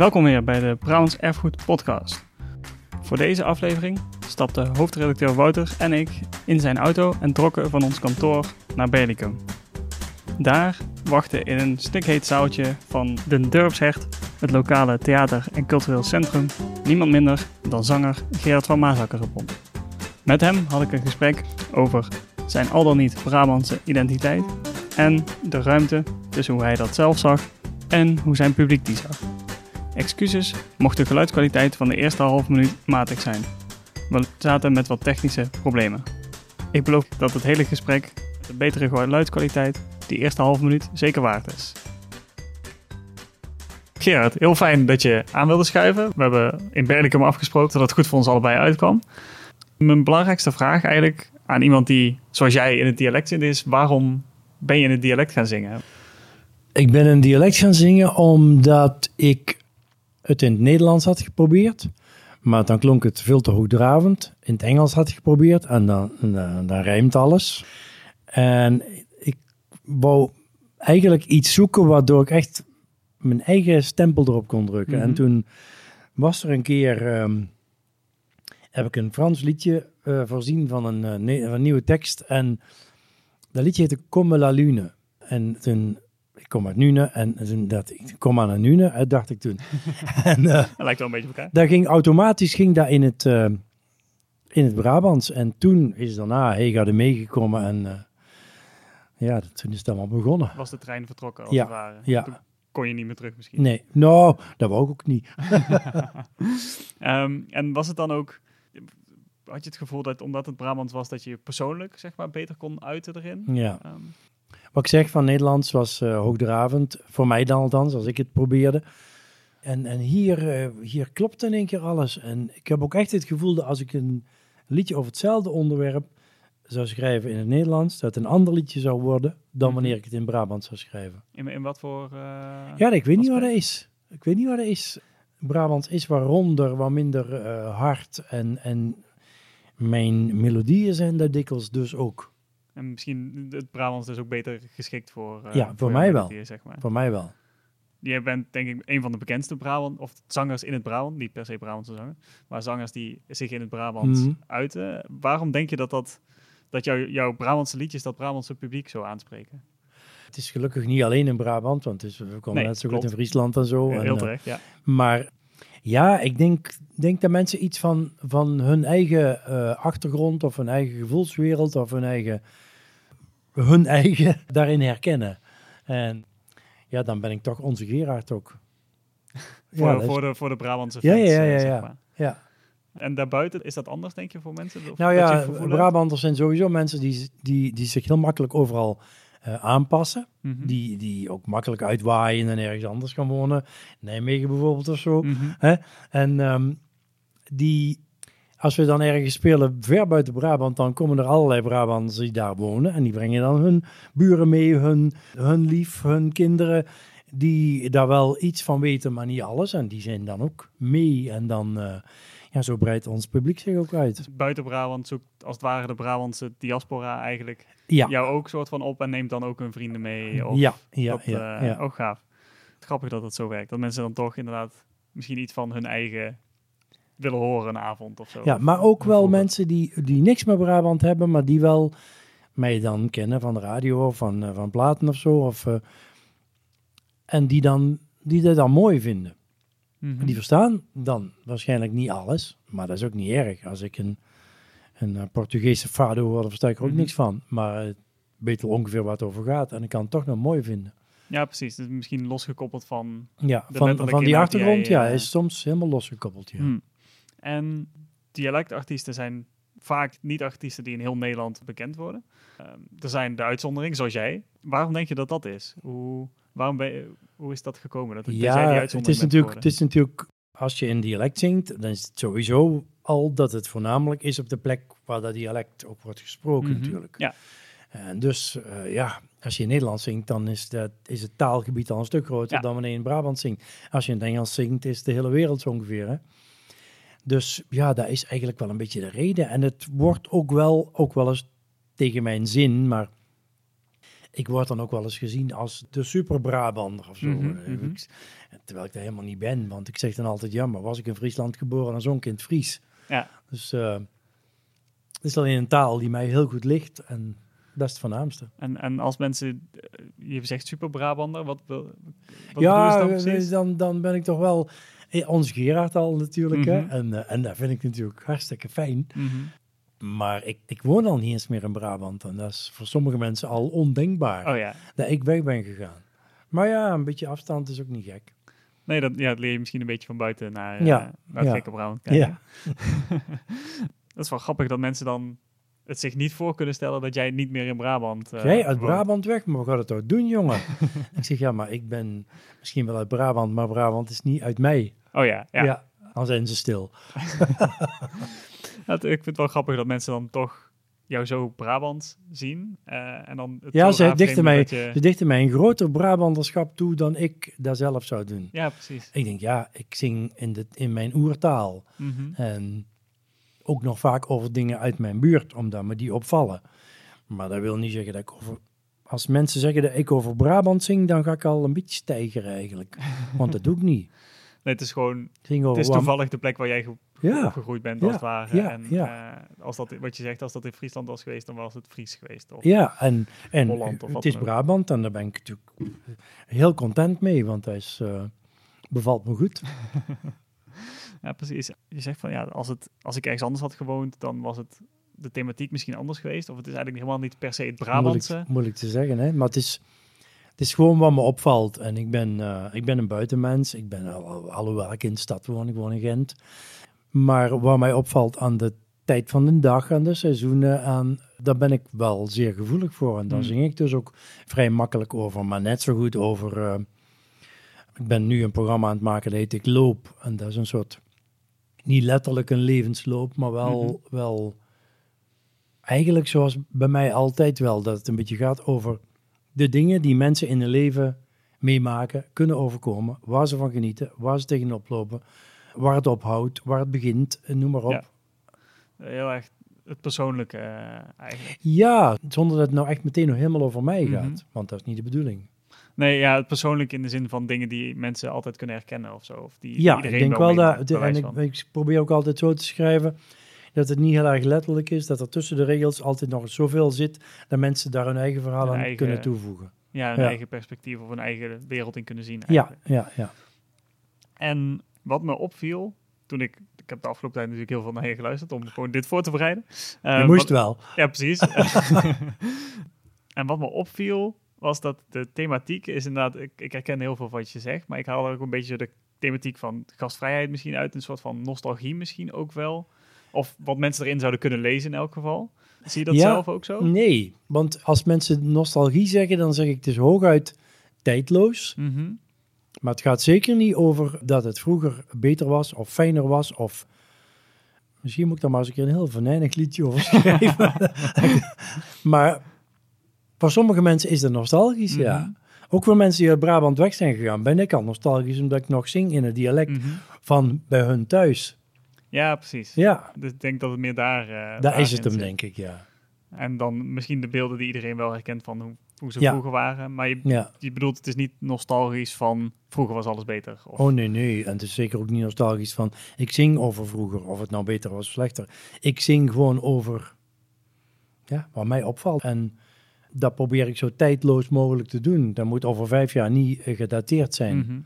Welkom weer bij de Brabants Erfgoed Podcast. Voor deze aflevering stapten hoofdredacteur Wouter en ik in zijn auto en trokken van ons kantoor naar Berlicum. Daar wachtte in een stikheet zaaltje van de Durpshert, het lokale theater- en cultureel centrum, niemand minder dan zanger Gerard van Maasakker op. Met hem had ik een gesprek over zijn al dan niet Brabantse identiteit en de ruimte tussen hoe hij dat zelf zag en hoe zijn publiek die zag. Excuses mocht de geluidskwaliteit van de eerste halve minuut matig zijn. We zaten met wat technische problemen. Ik beloof dat het hele gesprek de betere geluidskwaliteit die eerste halve minuut zeker waard is. Gerard, heel fijn dat je aan wilde schuiven. We hebben in Berlicum afgesproken dat het goed voor ons allebei uitkwam. Mijn belangrijkste vraag eigenlijk aan iemand die, zoals jij, in het dialect zit, is: waarom ben je in het dialect gaan zingen? Ik ben een dialect gaan zingen omdat ik het in het Nederlands had geprobeerd. Maar dan klonk het veel te hoogdravend. In het Engels had ik geprobeerd en dan, dan, dan rijmt alles. En ik wou eigenlijk iets zoeken waardoor ik echt mijn eigen stempel erop kon drukken. Mhm. En toen was er een keer, ehm, heb ik een Frans liedje eh, voorzien van een, eh, ne- van een nieuwe tekst. En dat liedje heette Comme la Lune. En toen, kom uit Nune, en toen dat ik kom aan Nune, dacht ik toen. en eh, Dat lijkt wel een beetje op elkaar. dat ging automatisch ging dat in het, eh, in het Brabants. En toen is daarna Hega meegekomen en eh, ja, toen is het allemaal begonnen. Was de trein vertrokken als Ja, het ware? ja. Toen kon je niet meer terug misschien. Nee, nou, dat wou ik ook niet. Ehm, en was het dan ook, had je het gevoel dat omdat het Brabants was, dat je je persoonlijk zeg maar beter kon uiten erin? Ja. Ehm, Wat ik zeg van Nederlands was eh, hoogdravend, voor mij dan althans, als ik het probeerde. En, en hier, eh, hier klopt in één keer alles. En ik heb ook echt het gevoel dat als ik een liedje over hetzelfde onderwerp zou schrijven in het Nederlands, dat het een ander liedje zou worden dan Mhm. wanneer ik het in Brabant zou schrijven. in, in wat voor... eh, Ja, ik weet niet wat dat is. Ik weet niet wat dat is. Brabants is wat ronder, wat minder hard. En, en mijn melodieën zijn daar dikwijls dus ook. En misschien het Brabants dus ook beter geschikt voor... eh, Ja, voor mij wel. melodieën, zeg maar. Voor mij wel. Je bent denk ik een van de bekendste Brabant, of zangers in het Brabant, niet per se Brabantse zanger, maar zangers die zich in het Brabant Mhm. uiten. Waarom denk je dat, dat, dat jouw jouw Brabantse liedjes dat Brabantse publiek zo aanspreken? Het is gelukkig niet alleen in Brabant, want het is, we komen Nee, net zo goed in Friesland en zo. en, Heel eh, terecht, ja. maar ja, ik denk, denk dat mensen iets van, van hun eigen eh, achtergrond of hun eigen gevoelswereld of hun eigen, hun eigen daarin herkennen. En ja, dan ben ik toch onze Gerard ook. Voor, ja, voor, de, voor de Brabantse Ja, fans, ja, eh, ja, zeg ja. maar. ja. En daarbuiten, is dat anders denk je voor mensen? Of Nou ja? Brabanders zijn sowieso mensen die, die, die zich heel makkelijk overal eh, aanpassen. Mhm. Die, die ook makkelijk uitwaaien en ergens anders gaan wonen. Nijmegen bijvoorbeeld of zo. Mhm. Hè? En ehm, die, als we dan ergens spelen ver buiten Brabant, dan komen er allerlei Brabanders die daar wonen. En die brengen dan hun buren mee, hun, hun lief, hun kinderen. Die daar wel iets van weten, maar niet alles. En die zijn dan ook mee. En dan, eh, ja, zo breidt ons publiek zich ook uit. Dus buiten Brabant zoekt als het ware de Brabantse diaspora eigenlijk Ja, jou ook soort van op en neemt dan ook hun vrienden mee. Of ja, ja, dat, ja, eh, ja. Ook gaaf. Grappig dat het zo werkt. Dat mensen dan toch inderdaad misschien iets van hun eigen willen horen een avond of zo. Ja, maar ook wel mensen die, die niks met Brabant hebben, maar die wel mij dan kennen van de radio of van, eh, van platen of zo. Of, eh, en die, dan, die dat dan mooi vinden. Mhm. Die verstaan dan waarschijnlijk niet alles, maar dat is ook niet erg. Als ik een, een eh, Portugese fado hoor, dan versta ik er ook Mhm. niks van. Maar ik weet wel ongeveer waar het over gaat en ik kan het toch nog mooi vinden. Ja, precies. Dus misschien losgekoppeld van... Ja, De van, die achtergrond, jij, ja, eh, is soms helemaal losgekoppeld. Ja. Hmm. En dialectartiesten zijn vaak niet artiesten die in heel Nederland bekend worden. Ehm, er zijn de uitzonderingen, zoals jij. Waarom denk je dat dat is? Hoe, waarom ben je, hoe is dat gekomen? Dat, Ja, het is, natuurlijk, het is natuurlijk, als je in dialect zingt, dan is het sowieso al dat het voornamelijk is op de plek waar dat dialect ook wordt gesproken Mhm, natuurlijk. ja. En dus eh, ja, als je in Nederland zingt, dan is, dat, is het taalgebied al een stuk groter Ja. dan wanneer je in Brabant zingt. Als je in het Engels zingt, is de hele wereld zo ongeveer. Hè? Dus ja, dat is eigenlijk wel een beetje de reden. En het wordt ook wel, ook wel eens tegen mijn zin, maar ik word dan ook wel eens gezien als de super Brabander of zo. Mhm, Eh, mhm. ik- terwijl ik dat helemaal niet ben, want ik zeg dan altijd, ja, maar was ik in Friesland geboren, ik in het Fries. Ja. Dus eh, het is alleen een taal die mij heel goed ligt en dat is het voornaamste. En, en als mensen, eh, je zegt super Brabander, wat, wil, wat ja, dan precies? dan, dan ben ik toch wel ons Gerard al natuurlijk. hè? Mhm. En, eh, en dat vind ik natuurlijk hartstikke fijn. Mhm. Maar ik, ik woon al niet eens meer in Brabant. En dat is voor sommige mensen al ondenkbaar Oh ja. dat ik weg ben gegaan. Maar ja, een beetje afstand is ook niet gek. Nee, dat, ja, dat leer je misschien een beetje van buiten naar, eh, Ja, naar het ja. gekke Brabant kijken. Ja. dat is wel grappig dat mensen dan het zich niet voor kunnen stellen dat jij niet meer in Brabant eh, Jij uit woont. Brabant weg, maar we gaan het toch doen, jongen? ik zeg, ja, maar ik ben misschien wel uit Brabant, maar Brabant is niet uit mij. Oh ja, ja. Ja, dan zijn ze stil. Dat- ik vind het wel grappig dat mensen dan toch jou zo Brabant zien. eh, en dan het Ja, ze dichten mij, je- ze dichten mij een groter Brabanterschap toe dan ik dat zelf zou doen. Ja, precies. Ik denk, ja, ik zing in, de, in mijn oertaal. Mhm. En ook nog vaak over dingen uit mijn buurt, omdat me die opvallen. Maar dat wil niet zeggen dat ik over... Als mensen zeggen dat ik over Brabant zing, dan ga ik al een beetje stijgeren eigenlijk. Want dat doe ik niet. Nee, het is gewoon, het is toevallig de plek waar jij Ja, opgegroeid bent, Ja, als het ware. ja, en eh, als dat, wat je zegt, als dat in Friesland was geweest, dan was het Fries geweest. Of, ja, en, en Holland of het is. Brabant en daar ben ik natuurlijk heel content mee, want hij is, eh, bevalt me goed. Ja, precies. Je zegt van ja, als, het, als ik ergens anders had gewoond, dan was het de thematiek misschien anders geweest. Of het is eigenlijk helemaal niet per se het Brabantse. Moeilijk, moeilijk te zeggen, hè? maar het is, het is gewoon wat me opvalt. En ik ben, eh, ik ben een buitenmens. Ik ben, al, alhoewel ik in de stad woon, ik woon in Gent. Maar wat mij opvalt aan de tijd van de dag, aan de seizoenen, aan, daar ben ik wel zeer gevoelig voor. En daar Hmm. zing ik dus ook vrij makkelijk over. Maar net zo goed over... eh, ik ben nu een programma aan het maken, dat heet Ik Loop. En dat is een soort, niet letterlijk een levensloop, maar wel... Mhm. wel eigenlijk zoals bij mij altijd wel, dat het een beetje gaat over de dingen die mensen in hun leven meemaken, kunnen overkomen, waar ze van genieten, waar ze tegenop lopen, waar het ophoudt, waar het begint, en noem maar op. Ja. Ja. Heel erg het persoonlijke eh, eigenlijk. zonder dat het nou echt meteen nog helemaal over mij Mhm. gaat, want dat is niet de bedoeling. Nee, ja, het persoonlijk in de zin van dingen die mensen altijd kunnen herkennen of zo. Of die Ja, iedereen ik denk wel dat, en ik, probeer ook altijd zo te schrijven, dat het niet heel erg letterlijk is, dat er tussen de regels altijd nog zoveel zit, dat mensen daar hun eigen verhaal Hun aan eigen- kunnen toevoegen. Ja, een Ja. eigen perspectief of een eigen wereld in kunnen zien. Ja, Eigenlijk. ja, ja. En wat me opviel, toen ik, ik heb de afgelopen tijd natuurlijk heel veel naar je geluisterd om gewoon dit voor te bereiden. Eh, Je moest wat- wel. Ja, precies. en wat me opviel, was dat de thematiek is inderdaad... Ik, ik herken heel veel van wat je zegt, maar ik haal er ook een beetje de thematiek van gastvrijheid misschien uit. Een soort van nostalgie misschien ook wel. Of wat mensen erin zouden kunnen lezen in elk geval. Zie je dat Ja, zelf ook zo? Nee, want als mensen nostalgie zeggen, dan zeg ik het is hooguit tijdloos. Mhm. Maar het gaat zeker niet over dat het vroeger beter was of fijner was. Of misschien moet ik daar maar eens een keer een heel venijnig liedje over schrijven. maar voor sommige mensen is dat nostalgisch, ja. Mhm. Ook voor mensen die uit Brabant weg zijn gegaan, ben ik al nostalgisch omdat ik nog zing in het dialect Mhm. van bij hun thuis. Ja, precies. Ja, Dus ik denk dat het meer daar... eh, daar is het hem, zit. denk ik, ja. En dan misschien de beelden die iedereen wel herkent van hoe, hoe ze Ja. vroeger waren. Maar je, ja. je bedoelt, het is niet nostalgisch van vroeger was alles beter. Of, Oh nee, nee. En het is zeker ook niet nostalgisch van ik zing over vroeger, of het nou beter was of slechter. Ik zing gewoon over ja, wat mij opvalt. En dat probeer ik zo tijdloos mogelijk te doen. Dat moet over vijf jaar niet eh, gedateerd zijn. Mhm.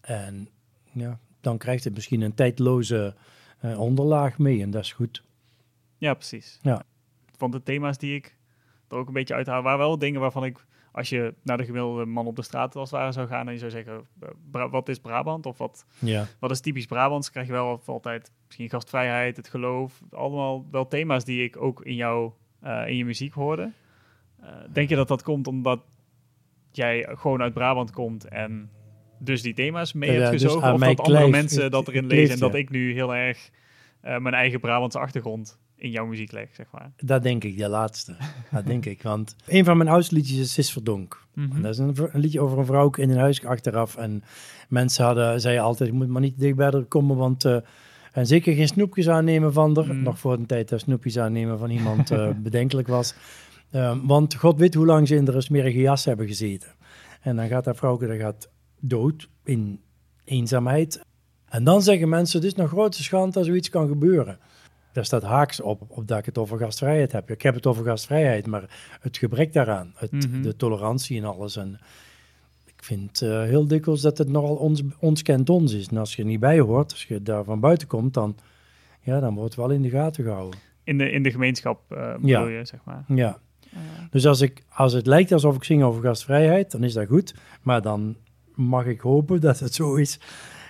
En ja, dan krijgt het misschien een tijdloze eh, onderlaag mee en dat is goed. Ja, precies. Ja. Van de thema's die ik er ook een beetje uithaal, waren wel dingen waarvan ik, als je naar de gemiddelde man op de straat als het ware zou gaan en je zou zeggen, eh, wat is Brabant of wat, Ja, wat is typisch Brabants, krijg je wel altijd misschien gastvrijheid, het geloof, allemaal wel thema's die ik ook in, jou, eh, in je muziek hoorde. Eh, denk je dat dat komt omdat jij gewoon uit Brabant komt en dus die thema's mee Ja, hebt dus gezogen? of dat andere mensen dat erin lezen en dat ja. ik nu heel erg mijn eigen Brabantse achtergrond in jouw muziek leg, zeg maar. dat denk ik, de laatste. dat denk ik, want een van mijn oudste liedjes is Sis Verdonk. Mhm. Dat is een, liedje over een vrouw in een huis achteraf. En mensen hadden, zeiden altijd, je moet maar niet dicht bij haar komen, want... eh, en zeker geen snoepjes aannemen van haar. Mm. Nog voor een tijd dat snoepjes aannemen van iemand eh, bedenkelijk was. Ehm, want God weet hoe lang ze in de smerige jas hebben gezeten. En dan gaat dat vrouwke dat gaat dood in eenzaamheid. En dan zeggen mensen, het is nog grote schande dat zoiets kan gebeuren. Daar staat haaks op, op dat ik het over gastvrijheid heb. Ik heb het over gastvrijheid, maar het gebrek daaraan, het, Mhm. de tolerantie en alles. En ik vind eh, heel dikwijls dat het nogal ons, ons kent ons is. En als je er niet bij hoort, als je daar van buiten komt, dan, ja, dan wordt het wel in de gaten gehouden. In de, in de gemeenschap eh bedoel Ja. je, zeg maar. Ja. Dus als, ik, als het lijkt alsof ik zing over gastvrijheid, dan is dat goed. Maar dan mag ik hopen dat het zo is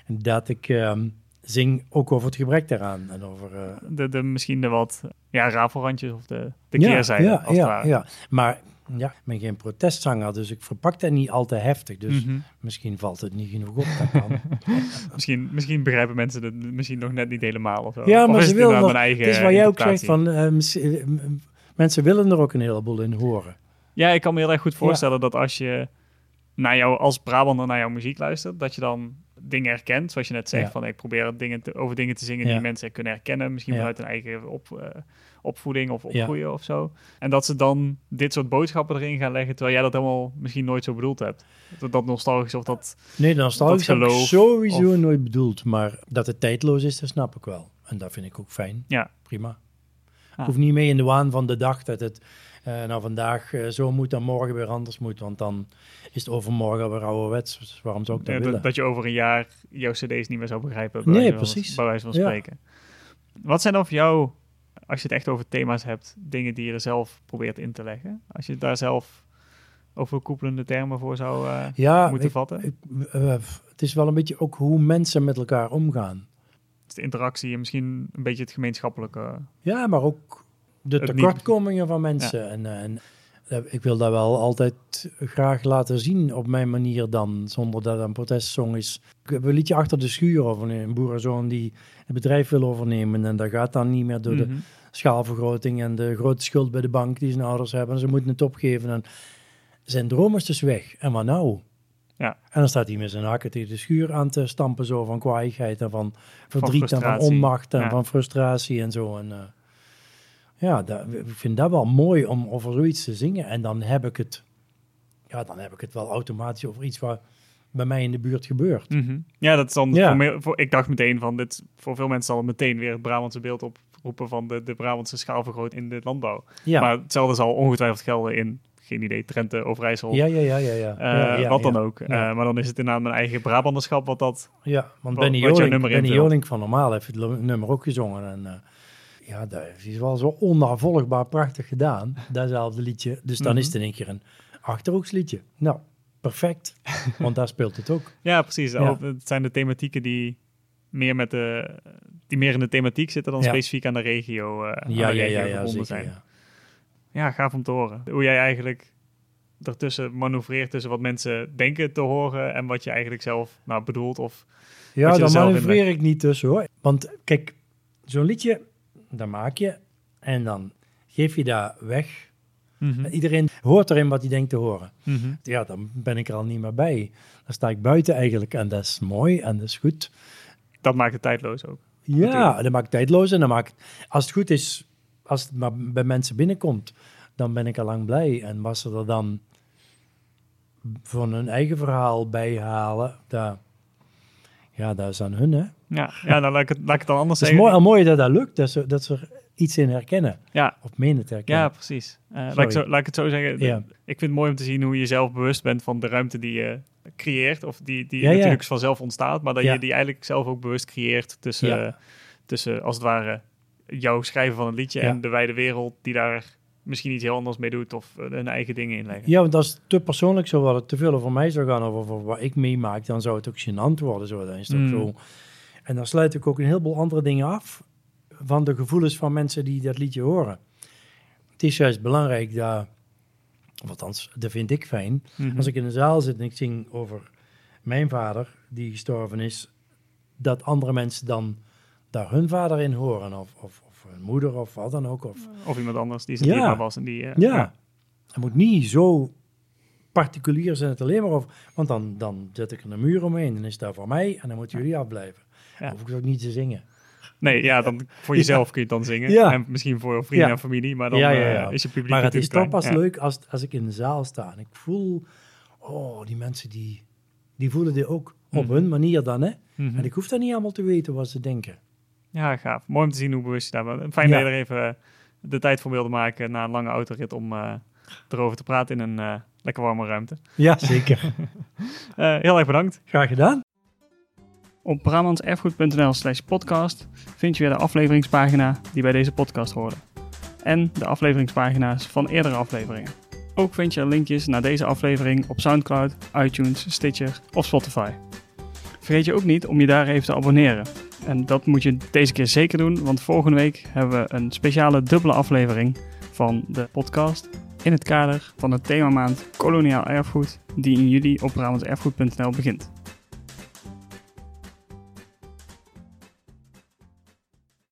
dat ik ehm, zing ook over het gebrek daaraan. En over, eh, De, de, misschien de wat ja, rafelrandjes of de, de ja, keerzijde, Ja, ja, ja. Maar ja, ik ben geen protestzanger, dus ik verpak dat niet al te heftig. Dus Mhm. misschien valt het niet genoeg op. Dat kan. Misschien, misschien begrijpen mensen het misschien nog net niet helemaal of zo. Ja, maar ze willen nog, eigen het is wat jij ook zegt, van, eh, eh, mensen willen er ook een heleboel in horen. Ja, ik kan me heel erg goed voorstellen dat als je naar jou, als Brabander naar jouw muziek luistert, dat je dan dingen herkent. Zoals je net zegt, Ja. van ik probeer dingen te, over dingen te zingen Ja. die mensen kunnen herkennen. Misschien vanuit hun eigen op, eh, opvoeding of opgroeien of zo. En dat ze dan dit soort boodschappen erin gaan leggen, terwijl jij dat helemaal misschien nooit zo bedoeld hebt. Dat, dat nostalgisch of dat... Nee, dan stel ik geloof sowieso of- nooit bedoeld. Maar dat het tijdloos is, dat snap ik wel. En dat vind ik ook fijn. Ja. Prima. Ik hoef niet mee in de waan van de dag dat het eh, nou vandaag eh, zo moet en morgen weer anders moet. Want dan is het overmorgen weer ouderwets. Dus waarom zou ik dat Ja, willen? dat, dat je over een jaar jouw cd's niet meer zou begrijpen. Nee, bij wijze van- precies. Bij wijze van Ja. spreken. Wat zijn dan voor jou, als je het echt over thema's hebt, dingen die je er zelf probeert in te leggen? Als je daar zelf overkoepelende termen voor zou eh, ja, moeten ik- vatten? ik- het is wel een beetje ook hoe mensen met elkaar omgaan. De interactie en misschien een beetje het gemeenschappelijke. Ja, maar ook de tekortkomingen van mensen. En, eh, en eh, ik wil dat wel altijd graag laten zien op mijn manier dan, zonder dat het een protestsong is. Ik heb een liedje achter de schuur over een boerenzoon die het bedrijf wil overnemen. En dat gaat dan niet meer door de Mhm. schaalvergroting en de grote schuld bij de bank die zijn ouders hebben. En ze moeten het opgeven. En zijn droom is dus weg. En wat nou? Ja. En dan staat hij met zijn hakken tegen de schuur aan te stampen, zo van kwaaiigheid en van verdriet en van onmacht en Ja. van frustratie en zo. En, eh, ja, dat, ik vind dat wel mooi om over zoiets te zingen. En dan heb ik het, ja, dan heb ik het wel automatisch over iets wat bij mij in de buurt gebeurt. Mhm. Ja, dat is dan Ja. Voor me, voor, ik dacht meteen van dit, voor veel mensen zal het meteen weer het Brabantse beeld oproepen van de, de Brabantse schaalvergroting in de landbouw. Ja, Maar hetzelfde zal ongetwijfeld gelden in, geen idee, Drenthe, Overijssel, ja, ja, ja, ja. ja. eh, ja, ja, wat dan ook. Eh, maar dan is het inderdaad mijn eigen Brabanderschap wat dat... Ja, want Wat- Benny Jolink, Benny. Jolink van Normaal heeft het nummer ook gezongen. En eh, ja, dat is wel zo onnavolgbaar prachtig gedaan, datzelfde liedje. Dus dan Mhm. is het in één keer een Achterhoeksliedje. Nou, perfect, want daar speelt het ook. Ja, precies. Ook- Het zijn de thematieken die meer, met de, die meer in de thematiek zitten dan Ja. specifiek aan de regio, aan Ja, de ja, regio ja, ja, zeker. zijn. Ja. Ja, gaaf om te horen. Hoe jij eigenlijk ertussen manoeuvreert tussen wat mensen denken te horen en wat je eigenlijk zelf nou, bedoelt. Of, Ja, in manoeuvreer ik niet tussen hoor. Want kijk, zo'n liedje, dat maak je en dan geef je dat weg. Iedereen hoort erin wat hij denkt te horen. Mhm. Ja, dan ben ik er al niet meer bij. Dan sta ik buiten eigenlijk en dat is mooi en dat is goed. Dat maakt het tijdloos ook. Ja, Natuurlijk. dat maakt tijdloos en dan maakt, als het goed is, als het maar bij mensen binnenkomt, dan ben ik al lang blij. En was ze er dan van hun eigen verhaal bij halen, dat, ja, dat is aan hun, hè. Ja, ja dan laat ik het, laat ik het dan anders Het is zeggen. mooi, al mooi dat dat lukt, dat ze, dat ze er iets in herkennen, Ja, of menen te herkennen. ja, precies. Eh, laat, ik zo, laat ik het zo zeggen. Ja. Ik vind het mooi om te zien hoe je zelf bewust bent van de ruimte die je creëert. Of die, die Ja, natuurlijk vanzelf ontstaat. Maar dat je die eigenlijk zelf ook bewust creëert tussen, tussen als het ware, jouw schrijven van een liedje Ja. en de wijde wereld die daar misschien iets heel anders mee doet of eh, hun eigen dingen inleggen. Ja, want als het te persoonlijk zou worden, te veel over mij zou gaan of over wat ik meemaak, dan zou het ook gênant worden. Zo. Dan is het ook Mm. zo. En dan sluit ik ook een heleboel andere dingen af van de gevoelens van mensen die dat liedje horen. Het is juist belangrijk dat, of althans, dat vind ik fijn, Mhm. als ik in een zaal zit en ik zing over mijn vader die gestorven is, dat andere mensen dan daar hun vader in horen of, of, of hun moeder of wat dan ook. Of, Of iemand anders die zijn Ja. was en die... eh, ja. Het moet niet zo particulier zijn het alleen maar over. Want dan, dan zet ik er een muur omheen en is dat voor mij en dan moeten jullie afblijven. Ja. Hoef ik ook niet te zingen. Nee, ja, dan voor jezelf kun je het dan zingen. Ja. En misschien voor vrienden Ja. en familie, maar dan Ja, ja, ja. eh, is je publiek Maar het is toch pas leuk als, als ik in de zaal sta en ik voel, oh, die mensen die, die voelen dit ook op Mhm. hun manier dan, hè. Ja. Mhm. En ik hoef dan niet allemaal te weten wat ze denken. Ja, gaaf. Mooi om te zien hoe bewust je daar bent. Fijn Ja. dat je er even eh, de tijd voor wilde maken na een lange autorit om eh, erover te praten in een eh, lekker warme ruimte. Ja, zeker. Eh, heel erg bedankt. Graag gedaan. Op brabantserfgoed.nl slash podcast vind je weer de afleveringspagina die bij deze podcast horen. En de afleveringspagina's van eerdere afleveringen. Ook vind je linkjes naar deze aflevering op Soundcloud, iTunes, Stitcher of Spotify. Vergeet je ook niet om je daar even te abonneren. En dat moet je deze keer zeker doen, want volgende week hebben we een speciale dubbele aflevering van de podcast in het kader van de themamaand Koloniaal Erfgoed die in juli op brabantserfgoed.nl begint.